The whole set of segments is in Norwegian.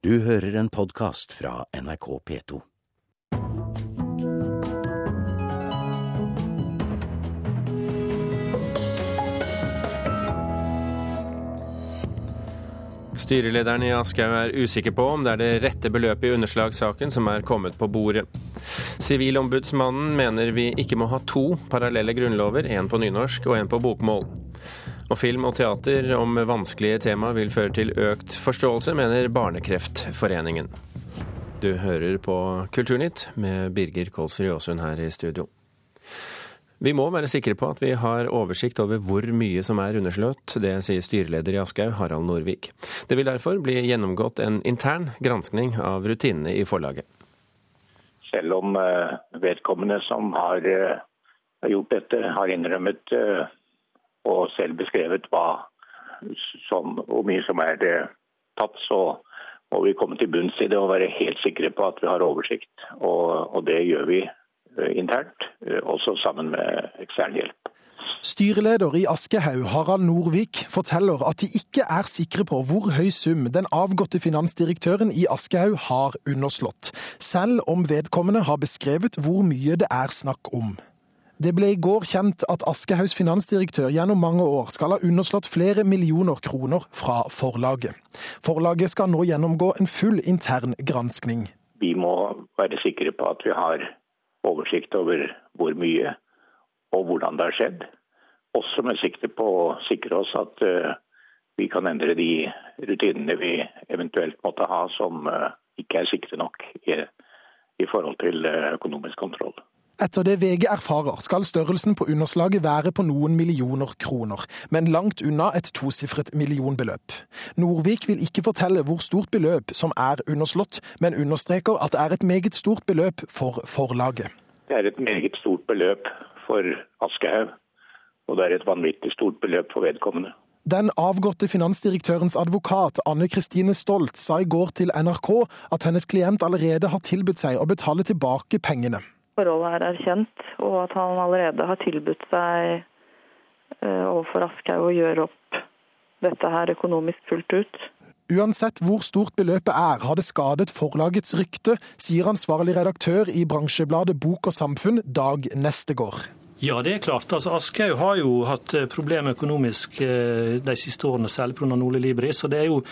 Du hører en podkast fra NRK P2. Styrelederen i Aschehoug er usikker på om det er det rette beløpet i underslagssaken som er kommet på bordet. Sivilombudsmannen mener vi ikke må ha to parallelle grunnlover, én på nynorsk og én på bokmål. Og film og teater om vanskelige tema vil føre til økt forståelse, mener Barnekreftforeningen. Du hører på Kulturnytt med Birger Kolsrud Aasund her i studio. Vi må være sikre på at vi har oversikt over hvor mye som er underslått. Det sier styreleder i Aschehoug, Harald Norvik. Det vil derfor bli gjennomgått en intern granskning av rutinene i forlaget. Selv om eh, vedkommende som har eh, gjort dette, har innrømmet eh, og selv beskrevet hva som, hvor mye som er det tatt, så må vi komme til bunns i det og være helt sikre på at vi har oversikt. Og, og det gjør vi Eh, internt, eh, også sammen med ekstern hjelp. Styreleder i Aschehoug, Harald Norvik, forteller at de ikke er sikre på hvor høy sum den avgåtte finansdirektøren i Aschehoug har underslått, selv om vedkommende har beskrevet hvor mye det er snakk om. Det ble i går kjent at Aschehougs finansdirektør gjennom mange år skal ha underslått flere millioner kroner fra forlaget. Forlaget skal nå gjennomgå en full intern granskning. Vi må være sikre på at vi har oversikt over hvor mye og hvordan det har skjedd. Også med sikte på å sikre oss at uh, vi kan endre de rutinene vi eventuelt måtte ha som uh, ikke er sikre nok i, forhold til uh, økonomisk kontroll. Etter det VG erfarer, skal størrelsen på underslaget være på noen millioner kroner, men langt unna et tosifret millionbeløp. Norvik vil ikke fortelle hvor stort beløp som er underslått, men understreker at det er et meget stort beløp for forlaget. Det er et meget stort beløp for Aschehoug, og det er et vanvittig stort beløp for vedkommende. Den avgåtte finansdirektørens advokat Anne Kristine Stolt sa i går til NRK at hennes klient allerede har tilbudt seg å betale tilbake pengene forholdet er erkjent, og at han allerede har tilbudt seg eh, overfor Aschehoug å gjøre opp dette her økonomisk fullt ut. Uansett hvor stort beløpet er, har det skadet forlagets rykte, sier ansvarlig redaktør i bransjebladet Bok og Samfunn, Dag Nestegård. Ja, det er klart. Altså, Aschehoug har jo hatt eh, problemer økonomisk eh, de siste årene, særlig pga. Nordli Libris. og det er jo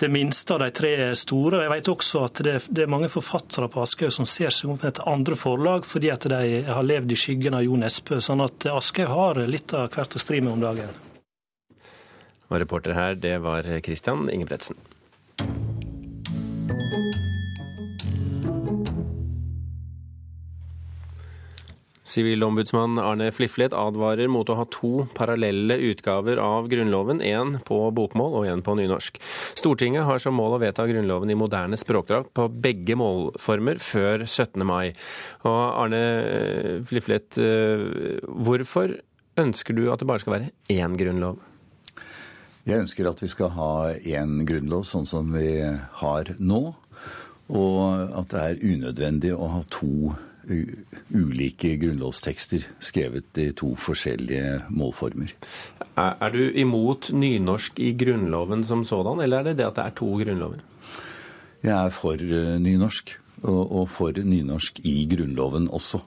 det minste av de tre store. Jeg vet også at det, det er mange forfattere på Aschehoug som ser seg om etter andre forlag fordi at de har levd i skyggen av Jo Nesbø. Sånn at Aschehoug har litt av hvert å stri med om dagen. Og reporter her, det var Christian Ingebretsen. Sivilombudsmann Arne Fliflet advarer mot å ha to parallelle utgaver av Grunnloven, én på bokmål og én på nynorsk. Stortinget har som mål å vedta Grunnloven i moderne språkdrakt på begge målformer før 17. mai. Og Arne Fliflet, eh, hvorfor ønsker du at det bare skal være én grunnlov? Jeg ønsker at vi skal ha én grunnlov sånn som vi har nå. Og at det er unødvendig å ha to grunnlover ulike grunnlovstekster skrevet i to forskjellige målformer. Er du imot nynorsk i Grunnloven som sådan, eller er det det at det er to grunnlover? Jeg er for eh, nynorsk, og for nynorsk i Grunnloven også.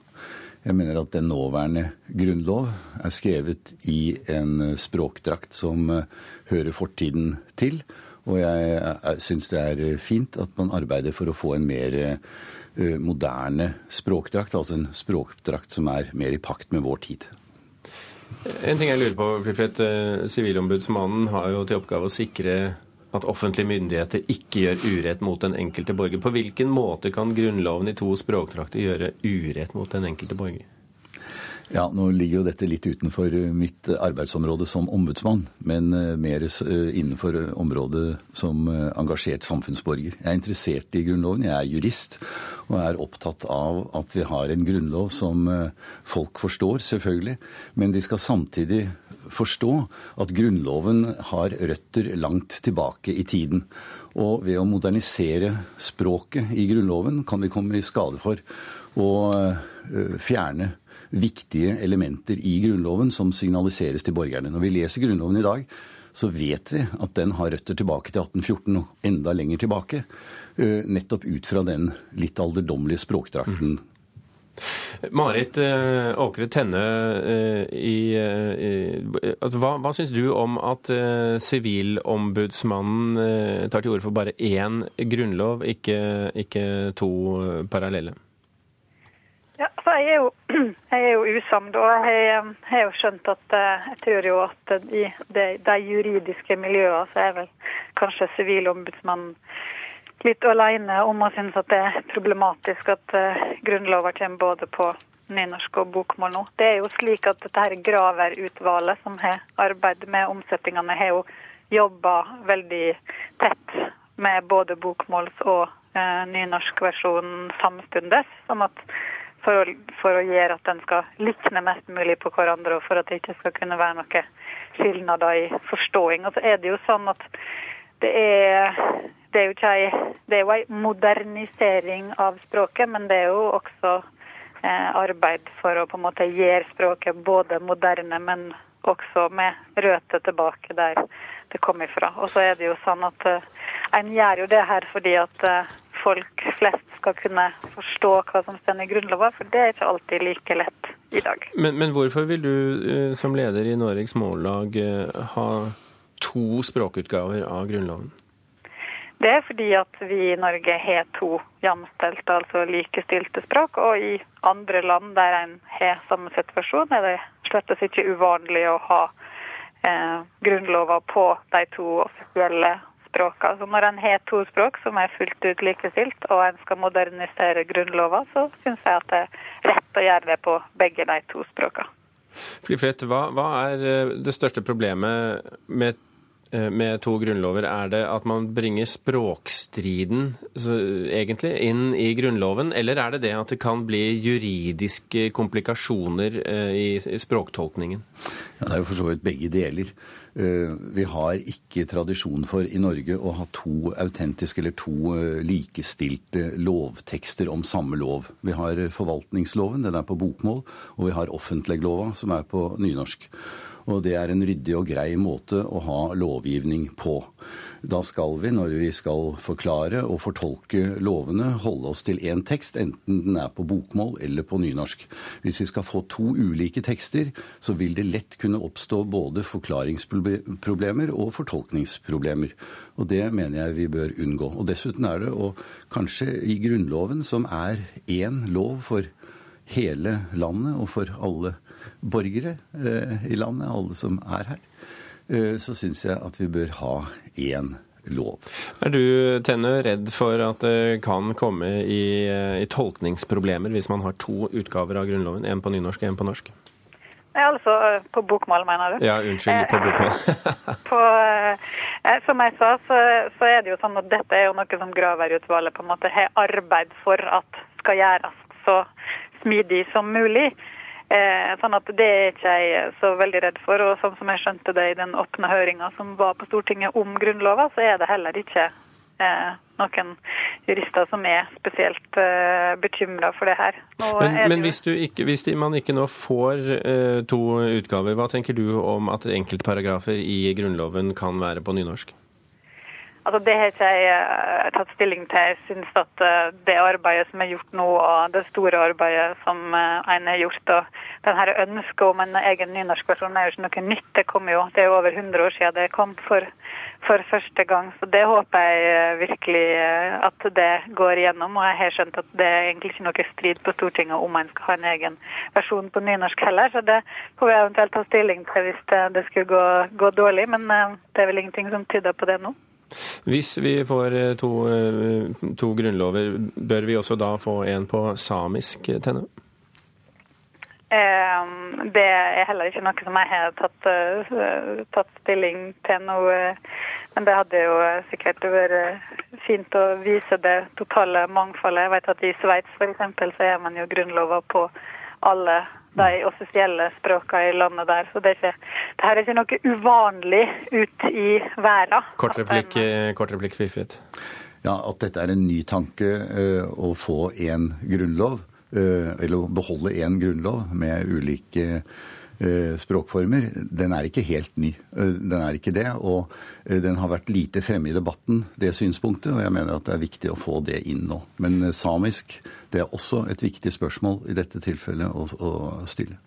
Jeg mener at den nåværende grunnlov er skrevet i en språkdrakt som eh, hører fortiden til. Og jeg syns det er fint at man arbeider for å få en mer Eh, moderne språkdrakt, altså en språkdrakt som er mer i pakt med vår tid. En ting jeg lurer på, Fliflet. Eh, sivilombudsmannen har jo til oppgave å sikre at offentlige myndigheter ikke gjør urett mot den enkelte borger. På hvilken måte kan Grunnloven i to språkdrakter gjøre urett mot den enkelte borger? Ja, Nå ligger jo dette litt utenfor eh, mitt arbeidsområde som ombudsmann, men eh, mer eh, innenfor området som engasjert samfunnsborger. Jeg er interessert i Grunnloven, jeg er jurist og er opptatt av at vi har en grunnlov som folk forstår, selvfølgelig. Men de skal samtidig forstå at Grunnloven har røtter langt tilbake i tiden. Og ved å modernisere språket i Grunnloven kan vi komme i skade for å fjerne viktige elementer i Grunnloven som signaliseres til borgerne. Når vi leser Grunnloven i dag, så vet vi at den har røtter tilbake til 1814 og enda lenger tilbake. Nettopp ut fra den litt alderdommelige språkdrakten Marit eh, Åkre Tenne, eh, i, i, altså, hva, hva syns du om at Sivilombudsmannen uh, tar til orde for bare én grunnlov, ikke, ikke to parallelle? Ja, for jeg er jo, jeg er jo usamd, og jeg har jo skjønt at jeg tror jo at i de, de juridiske miljøene så er vel kanskje Sivilombudsmannen litt alene om å synes at det er problematisk at uh, grunnloven kommer både på nynorsk og bokmål nå. Det er jo slik at dette her Graver-utvalget som har arbeidet med omsetningene, har jo jobba veldig tett med både bokmåls- og uh, nynorskversjonen samtidig. Sånn at for for å, gjøre at den skal likne mest mulig på hverandre, og for at det ikke skal kunne være noen skilnader i forståing. Og så er det jo sånn at det er det er jo ikke ei, det er jo ei modernisering av språket, men det er jo også eh, arbeid for å på en måte gjøre språket både moderne, men også med røtter tilbake der det kom ifra. Og så er det jo sånn at eh, en gjør jo det her fordi at eh, folk flest skal kunne forstå hva som står i Grunnloven, for det er ikke alltid like lett i dag. Men, men hvorfor vil du eh, som leder i Noregs Mållag eh, ha to språkutgaver av Grunnloven? Det er fordi at vi i Norge har to jamstelte, altså likestilte språk. Og i andre land der en har samme situasjon, er det slett ikke uvanlig å ha eh, grunnlover på de to offisielle språkene. Altså når en har to språk som er fullt ut likestilt, og en skal modernisere Grunnloven, så syns jeg at det er rett å gjøre det på begge de to språkene. Fliflet, hva, hva er eh, det største problemet med Eh, med to grunnlover, er det at man bringer språkstriden så, egentlig inn i Grunnloven, eller er det det at det kan bli juridiske komplikasjoner eh, i, i språktolkningen? Ja, Det er jo for så vidt begge deler. Eh, vi har ikke tradisjon for i Norge å ha to autentiske eller to likestilte lovtekster om samme lov. Vi har forvaltningsloven, den er på bokmål, og vi har offentleglova, som er på nynorsk. Og det er en ryddig og grei måte å ha lovgivning på. Da skal vi, når vi skal forklare og fortolke lovene, holde oss til én tekst, enten den er på bokmål eller på nynorsk. Hvis vi skal få to ulike tekster, så vil det lett kunne oppstå både forklaringsproblemer og fortolkningsproblemer. Og det mener jeg vi bør unngå. Og dessuten er det, og kanskje i Grunnloven, som er én lov for hele landet og for alle borgere eh, i landet, alle som er her, eh, så syns jeg at vi bør ha én lov. Er du Tenne, redd for at det kan komme i, eh, i tolkningsproblemer hvis man har to utgaver av Grunnloven, én på nynorsk og én på norsk? Ja, altså på bokmål, mener du? Ja, unnskyld, på bokmål. på, eh, som jeg sa, så, så, er det jo sånn at dette er jo noe som Graver-utvalget på en måte har arbeid for at skal gjøres så smidig som mulig. Eh, sånn at Det er ikke jeg så veldig redd for. og Sånn som jeg skjønte det i den åpne høringa som var på Stortinget om Grunnlova, så er det heller ikke eh, noen jurister som er spesielt eh, bekymra for det her. men, men hvis, ikke, hvis, man ikke nå får eh, to utgaver, hva tenker du om at enkeltparagrafer i Grunnloven kan være på nynorsk? Altså, Det har ikke jeg uh, tatt stilling til. Jeg synes at uh, det arbeidet som er gjort nå, og det store arbeidet som uh, en har gjort, og den her ønsket om en egen nynorskversjon er jo ikke noe nytt. Det kom jo, det er jo over 100 år siden det kom for, for første gang. Så det håper jeg virkelig at det går igjennom. Og jeg har skjønt at det er egentlig ikke noe strid på Stortinget om en skal ha en egen versjon på nynorsk heller. Så det får vi eventuelt ta stilling til hvis det, det skulle gå, gå dårlig. Men det er vel ingenting som tyder på det nå. Hvis vi får eh, to, eh, to, grunnlover, bør vi også da få en på samisk, eh, Tenne? Det er heller ikke noe som jeg har tatt, tatt stilling til nå. Men det hadde jo sikkert vært fint å vise det totale mangfoldet. Jeg vet at I Sveits så er man jo grunnlover på alle de offisielle språkene i landet der. Så det er, ikke, det er ikke noe uvanlig ut i verden. Kort replikk, kort replikk Firfrid. Ja, At dette er en ny tanke uh, å få én grunnlov, eller å beholde én grunnlov med ulike Eh, språkformer, den er ikke helt ny. Eh, den er ikke det. Og eh, den har vært lite fremme i debatten, det synspunktet. Og jeg mener at det er viktig å få det inn nå. Men samisk det er også et viktig spørsmål i dette tilfellet å, å stille.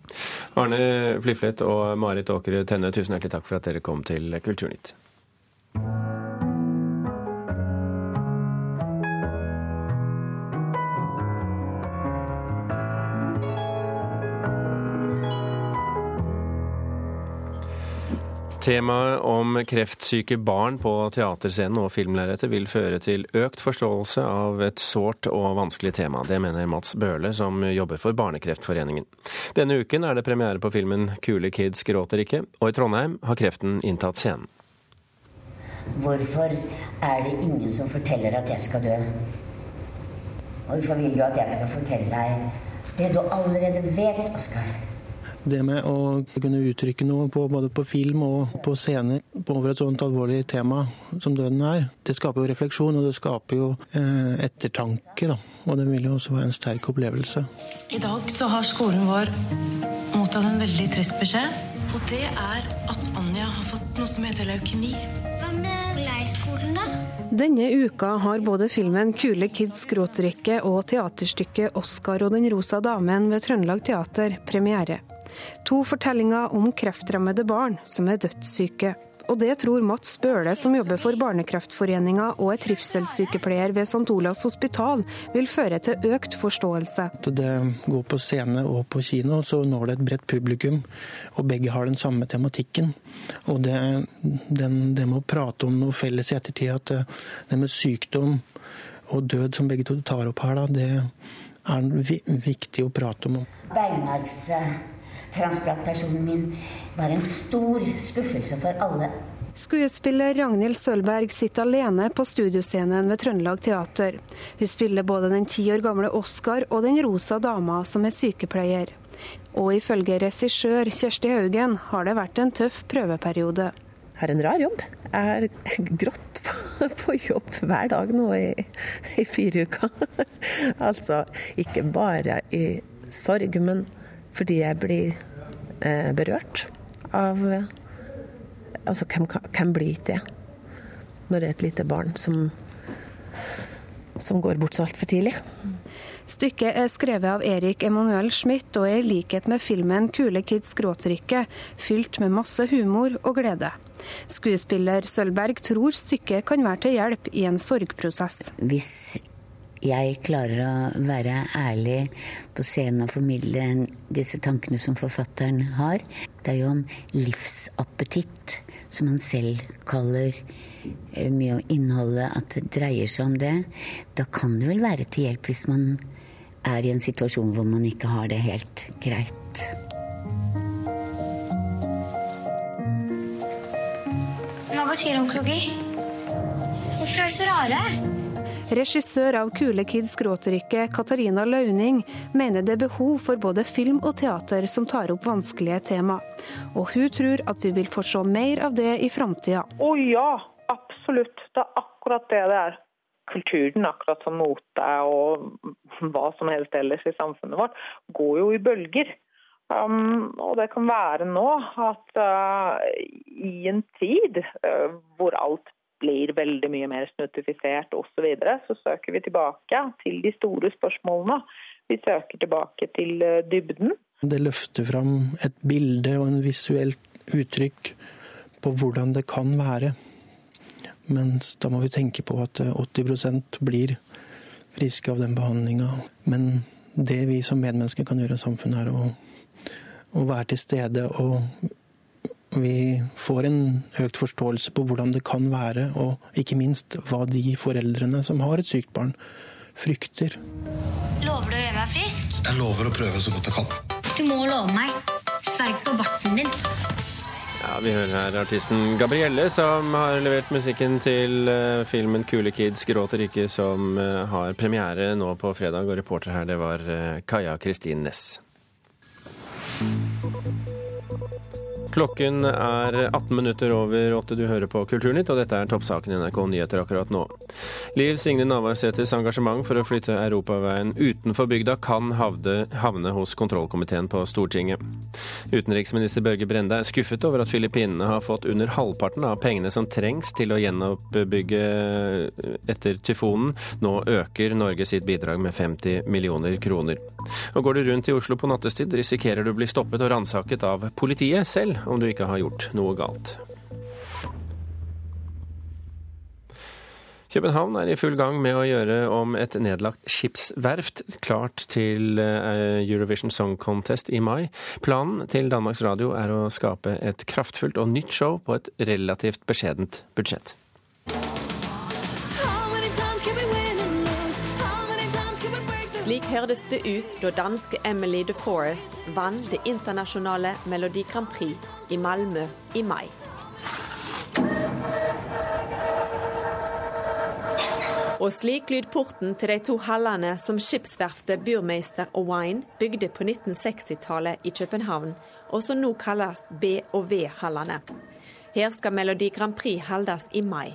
Arne Fliflet og Marit Åkre Tenne, tusen hjertelig takk for at dere kom til Kulturnytt. Temaet om kreftsyke barn på teaterscenen og filmlerretet vil føre til økt forståelse av et sårt og vanskelig tema. Det mener Mats Bøhle, som jobber for Barnekreftforeningen. Denne uken er det premiere på filmen 'Kule kids gråter ikke', og i Trondheim har kreften inntatt scenen. Hvorfor er det ingen som forteller at jeg skal dø? Hvorfor vil du at jeg skal fortelle deg det du allerede vet, Oskar? Det med å kunne uttrykke noe på, både på film og på scene over et sånt alvorlig tema som døden er, det skaper jo refleksjon og det skaper jo eh, ettertanke. Da. Og det vil jo også være en sterk opplevelse. I dag så har skolen vår mottatt en veldig trist beskjed. Og det er at Anja har fått noe som heter leukemi. Hva med leirskolen, da? Denne uka har både filmen 'Kule kids gråtrekke' og teaterstykket 'Oscar og den rosa damen' ved Trøndelag Teater premiere. To fortellinger om kreftrammede barn som er dødssyke. Og det tror Mats Bøhle, som jobber for Barnekreftforeninga og er trivselssykepleier ved St. Olavs hospital, vil føre til økt forståelse. Det går på scene og på kino, så når det et bredt publikum, og begge har den samme tematikken. Og det, den, det med å prate om noe felles i ettertid, at det med sykdom og død som begge to tar opp her, da, det er viktig å prate om. Beinmarks transplantasjonen min var en stor skuffelse for alle. Skuespiller Ragnhild Sølberg sitter alene på studioscenen ved Trøndelag Teater. Hun spiller både den ti år gamle Oscar og den rosa dama som er sykepleier. Og ifølge regissør Kjersti Haugen har det vært en tøff prøveperiode. Jeg har en rar jobb. Jeg har grått på, på jobb hver dag nå i, i fire uker. altså ikke bare i sorg, men fordi jeg blir eh, berørt av Altså, hvem, hvem blir ikke det? Når det er et lite barn som, som går bort så altfor tidlig. Stykket er skrevet av Erik Emanuel Schmidt og er i likhet med filmen 'Kule kids gråter ikke' fylt med masse humor og glede. Skuespiller Sølberg tror stykket kan være til hjelp i en sorgprosess. Hvis jeg klarer å være ærlig på scenen og formidle disse tankene som forfatteren har. Det er jo om livsappetitt, som han selv kaller eh, mye av innholdet, at det dreier seg om det. Da kan det vel være til hjelp hvis man er i en situasjon hvor man ikke har det helt greit. Hva betyr onkologi? Hvorfor er de så rare? Regissør av Kule kids gråter ikke, Katarina Launing, mener det er behov for både film og teater som tar opp vanskelige tema. Og hun tror at vi vil få se mer av det i framtida. Å oh, ja, absolutt. Det er akkurat det det er. Kulturen, akkurat som mote og hva som helst ellers i samfunnet vårt, går jo i bølger. Um, og det kan være nå at uh, i en tid uh, hvor alt blir veldig mye mer snuttifisert osv., så, videre, så søker vi tilbake til de store spørsmålene. Vi søker tilbake til eh, dybden. Det løfter fram et bilde og en visuelt uttrykk på hvordan det kan være. Mens da må vi tenke på at 80 eh, blir friske av den behandlinga. Men det vi som medmennesker kan gjøre i samfunnet, er å, å være til stede og vi får en økt forståelse på hvordan det kan være, og ikke minst hva de foreldrene som har et sykt barn, frykter. Lover du å gjøre meg frisk? Jeg lover å prøve så godt jeg kan. Du må love meg. Sverg på barten din. Ja, Vi hører her artisten Gabrielle, som har levert musikken til eh, filmen 'Kule kids gråter ikke', som eh, har premiere nå på fredag. Og reporter her, det var eh, Kaja Kristin Næss. Klokken er 18 minutter over åtte. Du hører på Kulturnytt, og dette er toppsaken i NRK Nyheter akkurat nå. Liv Signe Navarsetes engasjement for å flytte europaveien utenfor bygda kan havne hos kontrollkomiteen på Stortinget. Utenriksminister Børge Brende er skuffet over at Filippinene har fått under halvparten av pengene som trengs til å gjenoppbygge etter tyfonen. Nå øker Norge sitt bidrag med 50 millioner kroner. Og går du rundt i Oslo på nattestid, risikerer du å bli stoppet og ransaket av politiet selv om du ikke har gjort noe galt. København er i full gang med å gjøre om et nedlagt skipsverft klart til eh, Eurovision Song Contest i mai. Planen til Danmarks Radio er å skape et kraftfullt og nytt show på et relativt beskjedent budsjett. Slik hørtes det ut da danske Emily The Forest vant det internasjonale Melodi Grand Prix i Malmö i mai. Og slik lyd porten til de to hallene som skipsverftet Burmeister og Wine bygde på 1960-tallet i København, og som nå kalles B- og V-hallene. Her skal Melodi Grand Prix holdes i mai.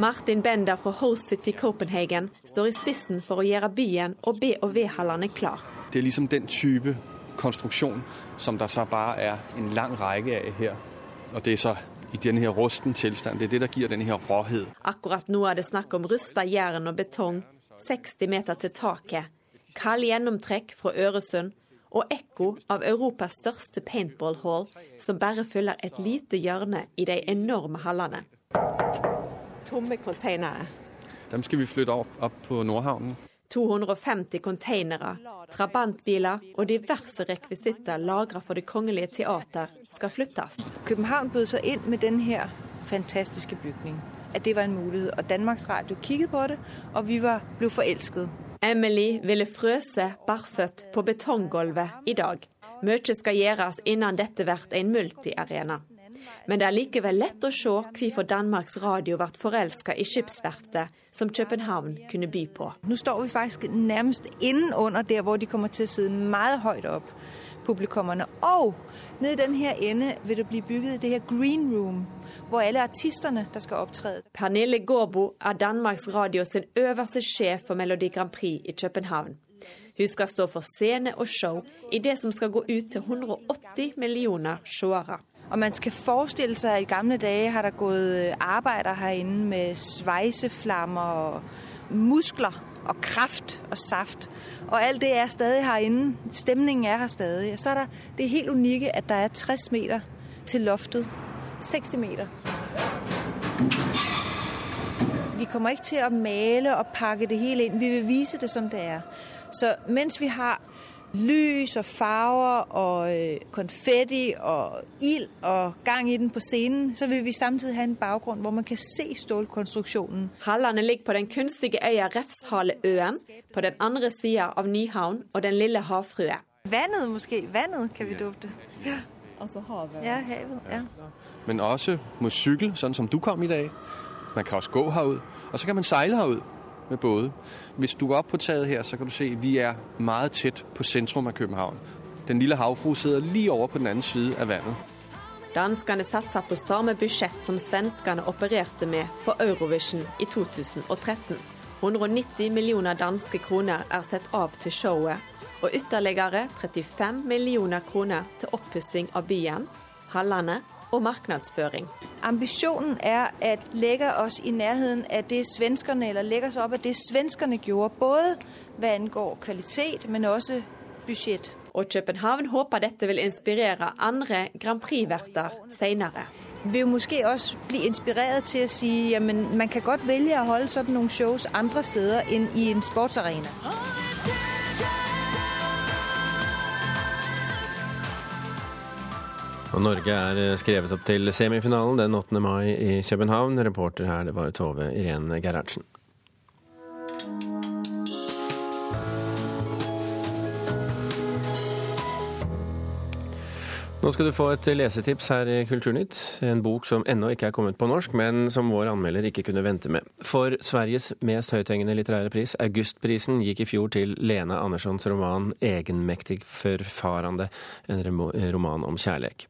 Martin Bender fra Host City Copenhagen står i spissen for å gjøre byen og B- og V-hallene klar. Det er liksom den type konstruksjon som der så bare er en lang rekke av her. Og det er så i denne her rusten tilstand. Det er det som gir denne her råhet. Akkurat nå er det snakk om rusta jern og betong, 60 meter til taket, kald gjennomtrekk fra Øresund og ekko av Europas største paintball-hall, som bare fyller et lite hjørne i de enorme hallene tomme containere. Dem skal vi flytte opp, opp på Nordhavnen. 250 containere, trabantbiler og diverse rekvisitter lagret for Det kongelige teater skal flyttes. København bød seg inn med denne fantastiske bygningen. At det var en mulighet. Og Danmarks Radio kikket på det, og vi var, ble forelsket. Emily ville frøse barføtt på betonggulvet i dag. Mye skal gjøres innen dette blir en multiarena. Men det er likevel lett å se hvorfor Danmarks Radio ble forelska i skipsverftet som København kunne by på. Nå står vi faktisk nærmest innunder der hvor de kommer til å sitte meget høyt opp, publikummerne. Og nede i denne enden vil det bli bygget det her green room hvor alle artistene der skal opptre. Pernille Gårbo er Danmarks Radio sin øverste sjef for Melodi Grand Prix i København. Hun skal stå for scene og show i det som skal gå ut til 180 millioner seere. Og man skal forestille seg at i gamle dager har der gått arbeidere herinde med sveiseflammer og muskler og kraft og saft. Og alt det er stadig herinde. Stemningen er her stadig. Og så er der det helt unike at der er 60 meter til loftet. 60 meter. Vi kommer ikke til å male og pakke det hele inn. Vi vil vise det som det er. Så mens vi har lys og farver og øh, konfetti og ild og gang i den på scenen, så vil vi samtidig ha en bakgrunn hvor man kan se stålkonstruksjonen. Hallene ligger på den kunstige øya Refshaleøen, på den andre sida av Nyhavn og den lille havfrue. Vannet måske. Vannet kan vi dufte. Ja. Altså havet. Ja, havet. Ja. Men også med sykkel, sånn som du kom i dag. Man kan også gå herud. Og så kan man seile herud med både. Hvis du går opp på taget her, så kan du se at vi er meget tett på sentrum av København. Den lille havfru sitter like over på den andre siden av vannet. Danskene satser på samme budsjett som svenskene opererte med for Eurovision i 2013. 190 millioner danske kroner er satt av til showet, og ytterligere 35 millioner kroner til oppussing av byen, hallene og markedsføring. Ambisjonen er å legge oss i nærheten av det svenskene eller legge oss opp av det svenskene gjorde, både hva angår kvalitet, men også budsjett. Og København håper dette vil inspirere andre Grand Prix-verter senere. Vil måske også bli inspirert til å si at man kan godt velge å holde sånne shows andre steder enn i en sportsarena. Og Norge er eh, skrevet opp til semifinalen den 8. mai i København. Reporter her det var Tove Irene Gerhardsen. Nå skal du få et lesetips her i Kulturnytt. En bok som ennå ikke er kommet på norsk, men som vår anmelder ikke kunne vente med. For Sveriges mest høythengende litterære pris, Augustprisen, gikk i fjor til Lena Anderssons roman 'Egenmektig forfarande', en roman om kjærlighet.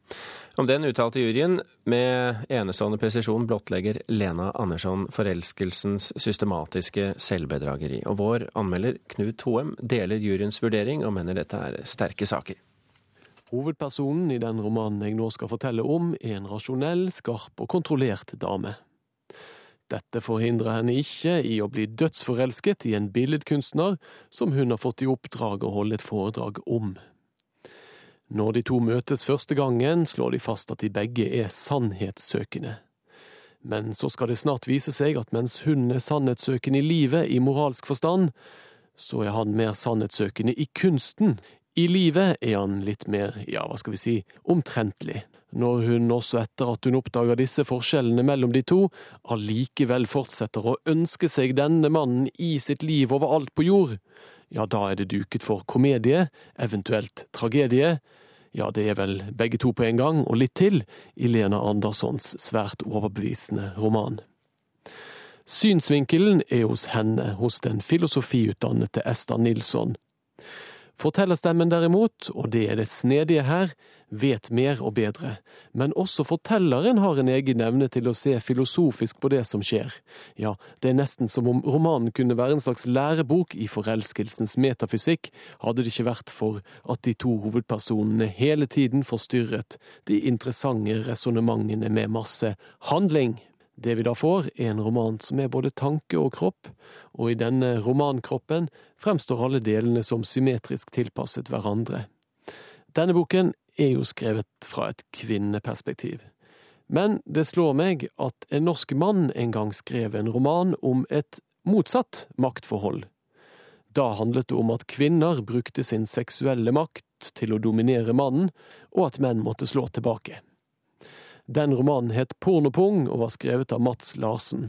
Om den uttalte juryen med enestående presisjon blottlegger Lena Andersson forelskelsens systematiske selvbedrageri. Og vår anmelder Knut Hoem deler juryens vurdering og mener dette er sterke saker. Hovedpersonen i den romanen jeg nå skal fortelle om, er en rasjonell, skarp og kontrollert dame. Dette forhindrer henne ikke i å bli dødsforelsket i en billedkunstner som hun har fått i oppdrag å holde et foredrag om. Når de to møtes første gangen, slår de fast at de begge er sannhetssøkende. Men så skal det snart vise seg at mens hun er sannhetssøkende i livet i moralsk forstand, så er han mer sannhetssøkende i kunsten, i livet er han litt mer, ja, hva skal vi si, omtrentlig. Når hun også etter at hun oppdager disse forskjellene mellom de to, allikevel fortsetter å ønske seg denne mannen i sitt liv overalt på jord, ja, da er det duket for komedie, eventuelt tragedie. Ja, det er vel begge to på en gang, og litt til, i Lena Anderssons svært overbevisende roman. Synsvinkelen er hos henne, hos den filosofiutdannede Esta Nilsson, Fortellerstemmen derimot, og det er det snedige her, vet mer og bedre, men også fortelleren har en egen evne til å se filosofisk på det som skjer. Ja, det er nesten som om romanen kunne være en slags lærebok i forelskelsens metafysikk, hadde det ikke vært for at de to hovedpersonene hele tiden forstyrret de interessante resonnementene med masse handling. Det vi da får, er en roman som er både tanke og kropp, og i denne romankroppen fremstår alle delene som symmetrisk tilpasset hverandre. Denne boken er jo skrevet fra et kvinneperspektiv. Men det slår meg at en norsk mann en gang skrev en roman om et motsatt maktforhold. Da handlet det om at kvinner brukte sin seksuelle makt til å dominere mannen, og at menn måtte slå tilbake. Den romanen het Pornopung og var skrevet av Mats Larsen.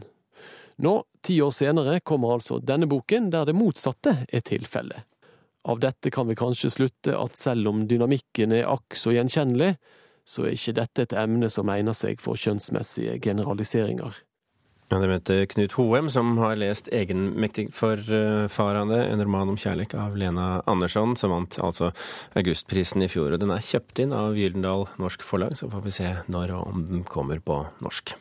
Nå, ti år senere, kommer altså denne boken der det motsatte er tilfellet. Av dette kan vi kanskje slutte at selv om dynamikken er akk så gjenkjennelig, så er ikke dette et emne som egner seg for kjønnsmessige generaliseringer. Ja, Det mente Knut Hoem, som har lest 'Egenmektig forfarande', en roman om kjærlighet av Lena Andersson, som vant altså Augustprisen i fjor. Og den er kjøpt inn av Gyldendal Norsk Forlag, så får vi se når og om den kommer på norsk.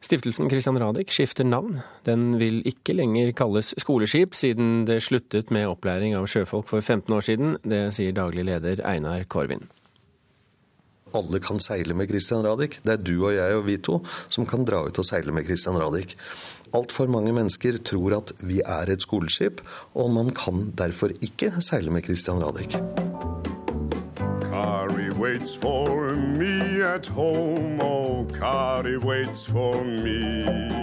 Stiftelsen Christian Radich skifter navn. Den vil ikke lenger kalles skoleskip, siden det sluttet med opplæring av sjøfolk for 15 år siden. Det sier daglig leder Einar Korvin alle kan seile med Christian Radich. Det er du og jeg og vi to som kan dra ut og seile med Christian Radich. Altfor mange mennesker tror at vi er et skoleskip, og man kan derfor ikke seile med Christian Radich. Kari waits for me at home, oh, Kari waits for me.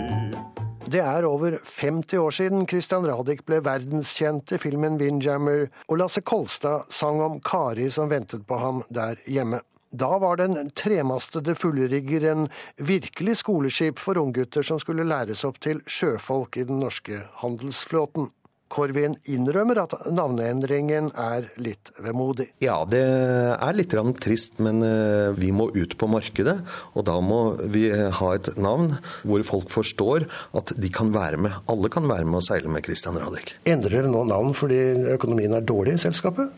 Det er over 50 år siden Christian Radich ble verdenskjent i filmen 'Windjammer', og Lasse Kolstad sang om Kari som ventet på ham der hjemme. Da var den tremastede fullriggeren virkelig skoleskip for unggutter som skulle læres opp til sjøfolk i den norske handelsflåten. Korvin innrømmer at navneendringen er litt vemodig. Ja, det er litt trist, men eh, vi må ut på markedet. Og da må vi ha et navn hvor folk forstår at de kan være med. Alle kan være med og seile med Christian Radich. Endrer dere nå navn fordi økonomien er dårlig i selskapet?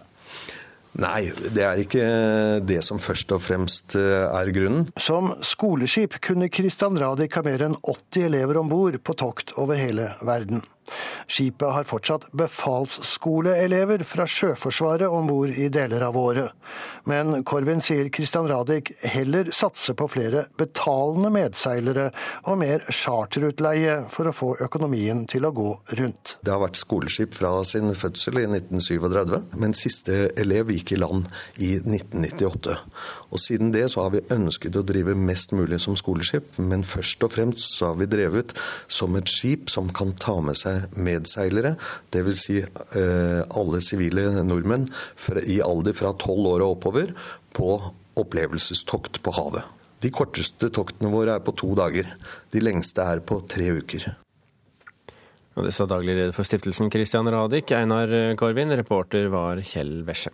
Nei, det er ikke det som først og fremst eh, er grunnen. Som skoleskip kunne Christian Radich ha mer enn 80 elever om bord på tokt over hele verden. Skipet har fortsatt befalsskoleelever fra Sjøforsvaret om bord i deler av året. Men Korvin sier Christian Radich heller satser på flere betalende medseilere og mer charterutleie for å få økonomien til å gå rundt. Det har vært skoleskip fra sin fødsel i 1937, men siste elev gikk i land i 1998. Og Siden det så har vi ønsket å drive mest mulig som skoleskip, men først og fremst så har vi drevet som et skip som kan ta med seg medseilere, dvs. Si, eh, alle sivile nordmenn i alder fra tolv år og oppover, på opplevelsestokt på havet. De korteste toktene våre er på to dager. De lengste er på tre uker. Og det sa daglig leder for stiftelsen Christian Radich, Einar Korvin. Reporter var Kjell Wesche.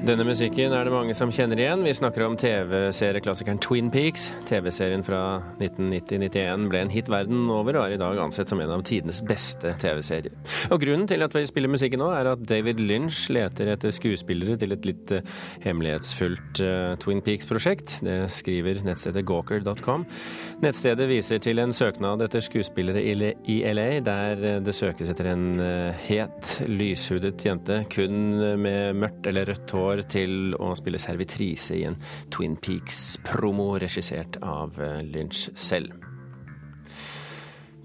Denne musikken er det mange som kjenner igjen. Vi snakker om TV-serieklassikeren Twin Peaks. TV-serien fra 1990-91 ble en hit verden over og er i dag ansett som en av tidenes beste TV-serier. Og Grunnen til at vi spiller musikken nå, er at David Lynch leter etter skuespillere til et litt uh, hemmelighetsfullt uh, Twin Peaks-prosjekt. Det skriver nettstedet gawker.com. Nettstedet viser til en søknad etter skuespillere i LA, der uh, det søkes etter en het, lyshudet jente kun med mørkt eller rødt hår år til å spille servitrise i en Twin Peaks-promo regissert av eh, Lynch selv.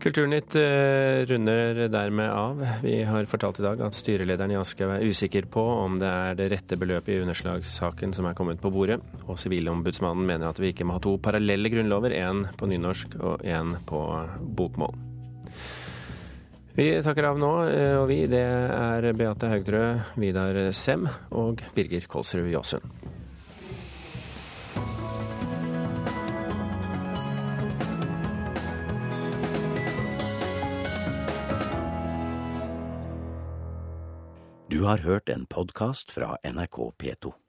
Kulturnytt eh, runder dermed av. Vi har fortalt i dag at styrelederen i Aschehoug er usikker på om det er det rette beløpet i underslagssaken som er kommet på bordet, og Sivilombudsmannen mener at vi ikke må ha to parallelle grunnlover, én på nynorsk og én på bokmål. Vi takker av nå, eh, og vi, det er Beate Haugtrø, Vidar Sem og Birger Kolsrud Jåsund. Du har hørt en podkast fra NRK P2.